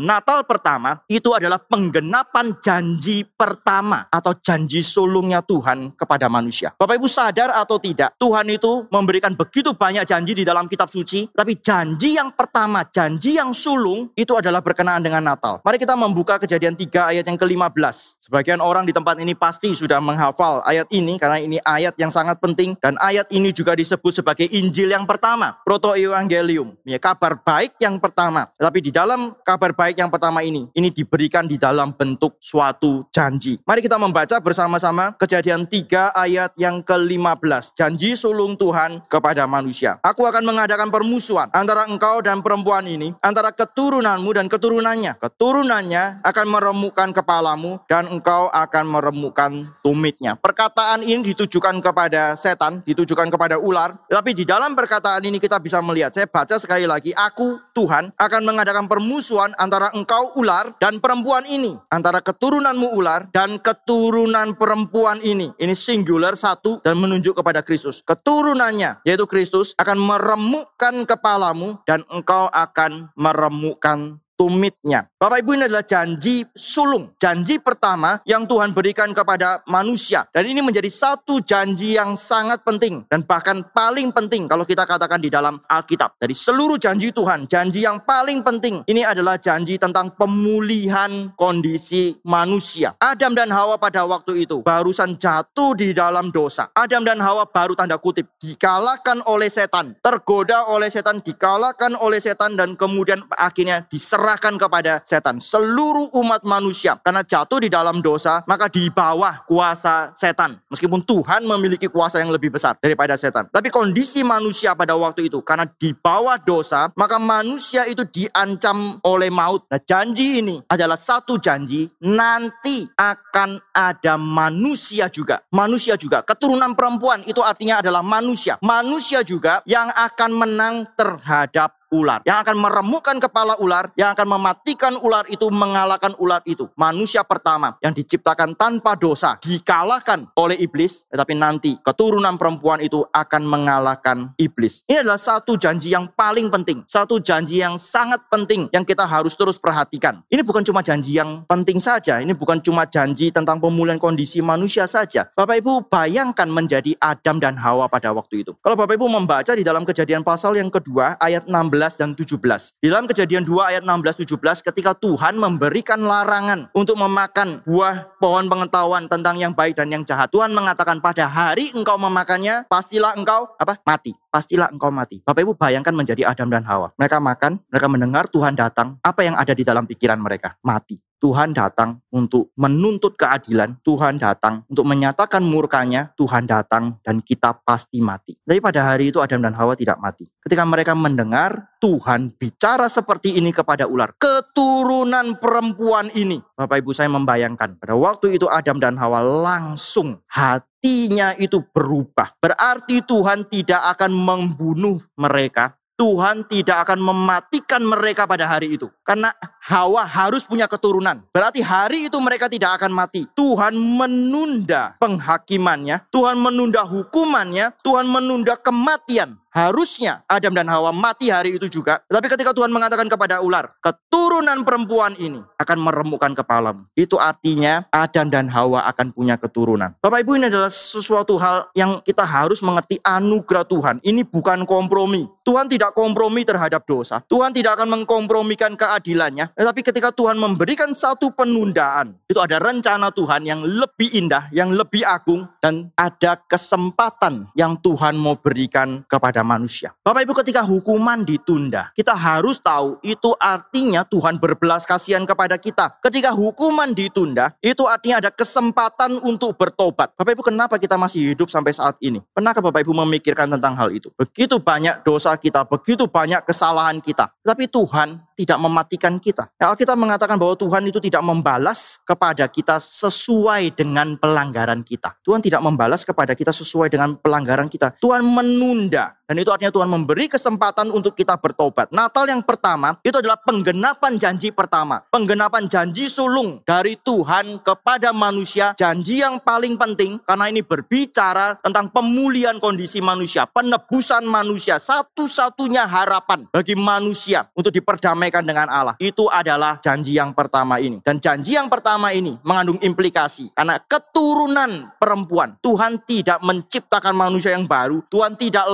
Natal pertama itu adalah penggenapan janji pertama atau janji sulungnya Tuhan kepada manusia. Bapak Ibu sadar atau tidak, Tuhan itu memberikan begitu banyak janji di dalam kitab suci, tapi janji yang pertama, janji yang sulung itu adalah berkenaan dengan Natal. Mari kita membuka kejadian 3 ayat yang ke-15. Sebagian orang di tempat ini pasti sudah menghafal ayat ini karena ini ayat yang sangat penting dan ayat ini juga disebut sebagai Injil yang pertama, proto evangelium, ya kabar baik yang pertama. Tetapi di dalam kabar baik yang pertama ini, ini diberikan di dalam bentuk suatu janji. Mari kita membaca bersama-sama Kejadian 3 ayat yang ke-15. Janji sulung Tuhan kepada manusia. Aku akan mengadakan permusuhan antara engkau dan perempuan ini, antara keturunanmu dan keturunannya. Keturunannya akan meremukkan kepalamu dan engkau akan meremukkan tumitnya. Perkataan ini ditujukan kepada setan, ditujukan kepada ular. Tapi di dalam perkataan ini kita bisa melihat, saya baca sekali lagi, aku Tuhan akan mengadakan permusuhan antara engkau ular dan perempuan ini. Antara keturunanmu ular dan keturunan perempuan ini. Ini singular satu dan menunjuk kepada Kristus. Keturunannya, yaitu Kristus, akan meremukkan kepalamu dan engkau akan meremukkan tumitnya. Bapak Ibu ini adalah janji sulung. Janji pertama yang Tuhan berikan kepada manusia. Dan ini menjadi satu janji yang sangat penting. Dan bahkan paling penting kalau kita katakan di dalam Alkitab. Dari seluruh janji Tuhan, janji yang paling penting. Ini adalah janji tentang pemulihan kondisi manusia. Adam dan Hawa pada waktu itu barusan jatuh di dalam dosa. Adam dan Hawa baru tanda kutip dikalahkan oleh setan. Tergoda oleh setan, dikalahkan oleh setan dan kemudian akhirnya diserahkan kepada setan. Seluruh umat manusia karena jatuh di dalam dosa, maka di bawah kuasa setan. Meskipun Tuhan memiliki kuasa yang lebih besar daripada setan. Tapi kondisi manusia pada waktu itu karena di bawah dosa, maka manusia itu diancam oleh maut. Nah, janji ini adalah satu janji nanti akan ada manusia juga. Manusia juga. Keturunan perempuan itu artinya adalah manusia. Manusia juga yang akan menang terhadap ular. Yang akan meremukkan kepala ular, yang akan mematikan ular itu, mengalahkan ular itu. Manusia pertama yang diciptakan tanpa dosa, dikalahkan oleh iblis, tetapi nanti keturunan perempuan itu akan mengalahkan iblis. Ini adalah satu janji yang paling penting, satu janji yang sangat penting yang kita harus terus perhatikan. Ini bukan cuma janji yang penting saja, ini bukan cuma janji tentang pemulihan kondisi manusia saja. Bapak Ibu bayangkan menjadi Adam dan Hawa pada waktu itu. Kalau Bapak Ibu membaca di dalam kejadian pasal yang kedua ayat 16 dan 17. Di dalam kejadian 2 ayat 16-17 ketika Tuhan memberikan larangan untuk memakan buah pohon pengetahuan tentang yang baik dan yang jahat. Tuhan mengatakan pada hari engkau memakannya pastilah engkau apa? mati. Pastilah engkau mati. Bapak Ibu bayangkan menjadi Adam dan Hawa. Mereka makan, mereka mendengar Tuhan datang. Apa yang ada di dalam pikiran mereka? Mati. Tuhan datang untuk menuntut keadilan, Tuhan datang untuk menyatakan murkanya, Tuhan datang dan kita pasti mati. Tapi pada hari itu Adam dan Hawa tidak mati. Ketika mereka mendengar Tuhan bicara seperti ini kepada ular, keturunan perempuan ini. Bapak Ibu saya membayangkan, pada waktu itu Adam dan Hawa langsung hatinya itu berubah. Berarti Tuhan tidak akan membunuh mereka, Tuhan tidak akan mematikan mereka pada hari itu. Karena Hawa harus punya keturunan. Berarti hari itu mereka tidak akan mati. Tuhan menunda penghakimannya, Tuhan menunda hukumannya, Tuhan menunda kematian. Harusnya Adam dan Hawa mati hari itu juga. Tapi ketika Tuhan mengatakan kepada ular, keturunan perempuan ini akan meremukkan kepalamu. Itu artinya Adam dan Hawa akan punya keturunan. Bapak Ibu ini adalah sesuatu hal yang kita harus mengerti anugerah Tuhan. Ini bukan kompromi. Tuhan tidak kompromi terhadap dosa. Tuhan tidak akan mengkompromikan keadilannya. Tetapi ketika Tuhan memberikan satu penundaan, itu ada rencana Tuhan yang lebih indah, yang lebih agung, dan ada kesempatan yang Tuhan mau berikan kepada manusia. Bapak Ibu ketika hukuman ditunda, kita harus tahu itu artinya Tuhan berbelas kasihan kepada kita. Ketika hukuman ditunda, itu artinya ada kesempatan untuk bertobat. Bapak Ibu kenapa kita masih hidup sampai saat ini? Pernahkah Bapak Ibu memikirkan tentang hal itu? Begitu banyak dosa kita, begitu banyak kesalahan kita. Tapi Tuhan tidak mematikan kita. Ya, Alkitab mengatakan bahwa Tuhan itu tidak membalas kepada kita sesuai dengan pelanggaran kita. Tuhan tidak membalas kepada kita sesuai dengan pelanggaran kita. Tuhan menunda Dan itu artinya Tuhan memberi kesempatan untuk kita bertobat. Natal yang pertama itu adalah penggenapan janji pertama. Penggenapan janji sulung dari Tuhan kepada manusia. Janji yang paling penting karena ini berbicara tentang pemulihan kondisi manusia. Penebusan manusia. Satu-satunya harapan bagi manusia untuk diperdamaikan dengan Allah. Itu adalah janji yang pertama ini. Dan janji yang pertama ini mengandung implikasi. Karena keturunan perempuan. Tuhan tidak menciptakan manusia yang baru. Tuhan tidak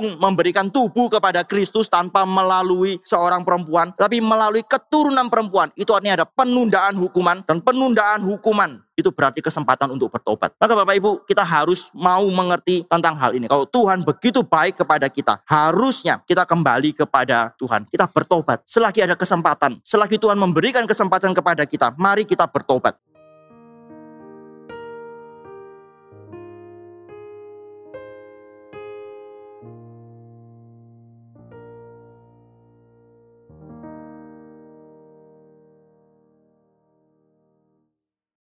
langsung memberikan tubuh kepada Kristus tanpa melalui seorang perempuan. Tapi melalui keturunan perempuan. Itu artinya ada penundaan hukuman. Dan penundaan hukuman itu berarti kesempatan untuk bertobat. Maka Bapak Ibu, kita harus mau mengerti tentang hal ini. Kalau Tuhan begitu baik kepada kita, harusnya kita kembali kepada Tuhan. Kita bertobat. Selagi ada kesempatan, selagi Tuhan memberikan kesempatan kepada kita, mari kita bertobat.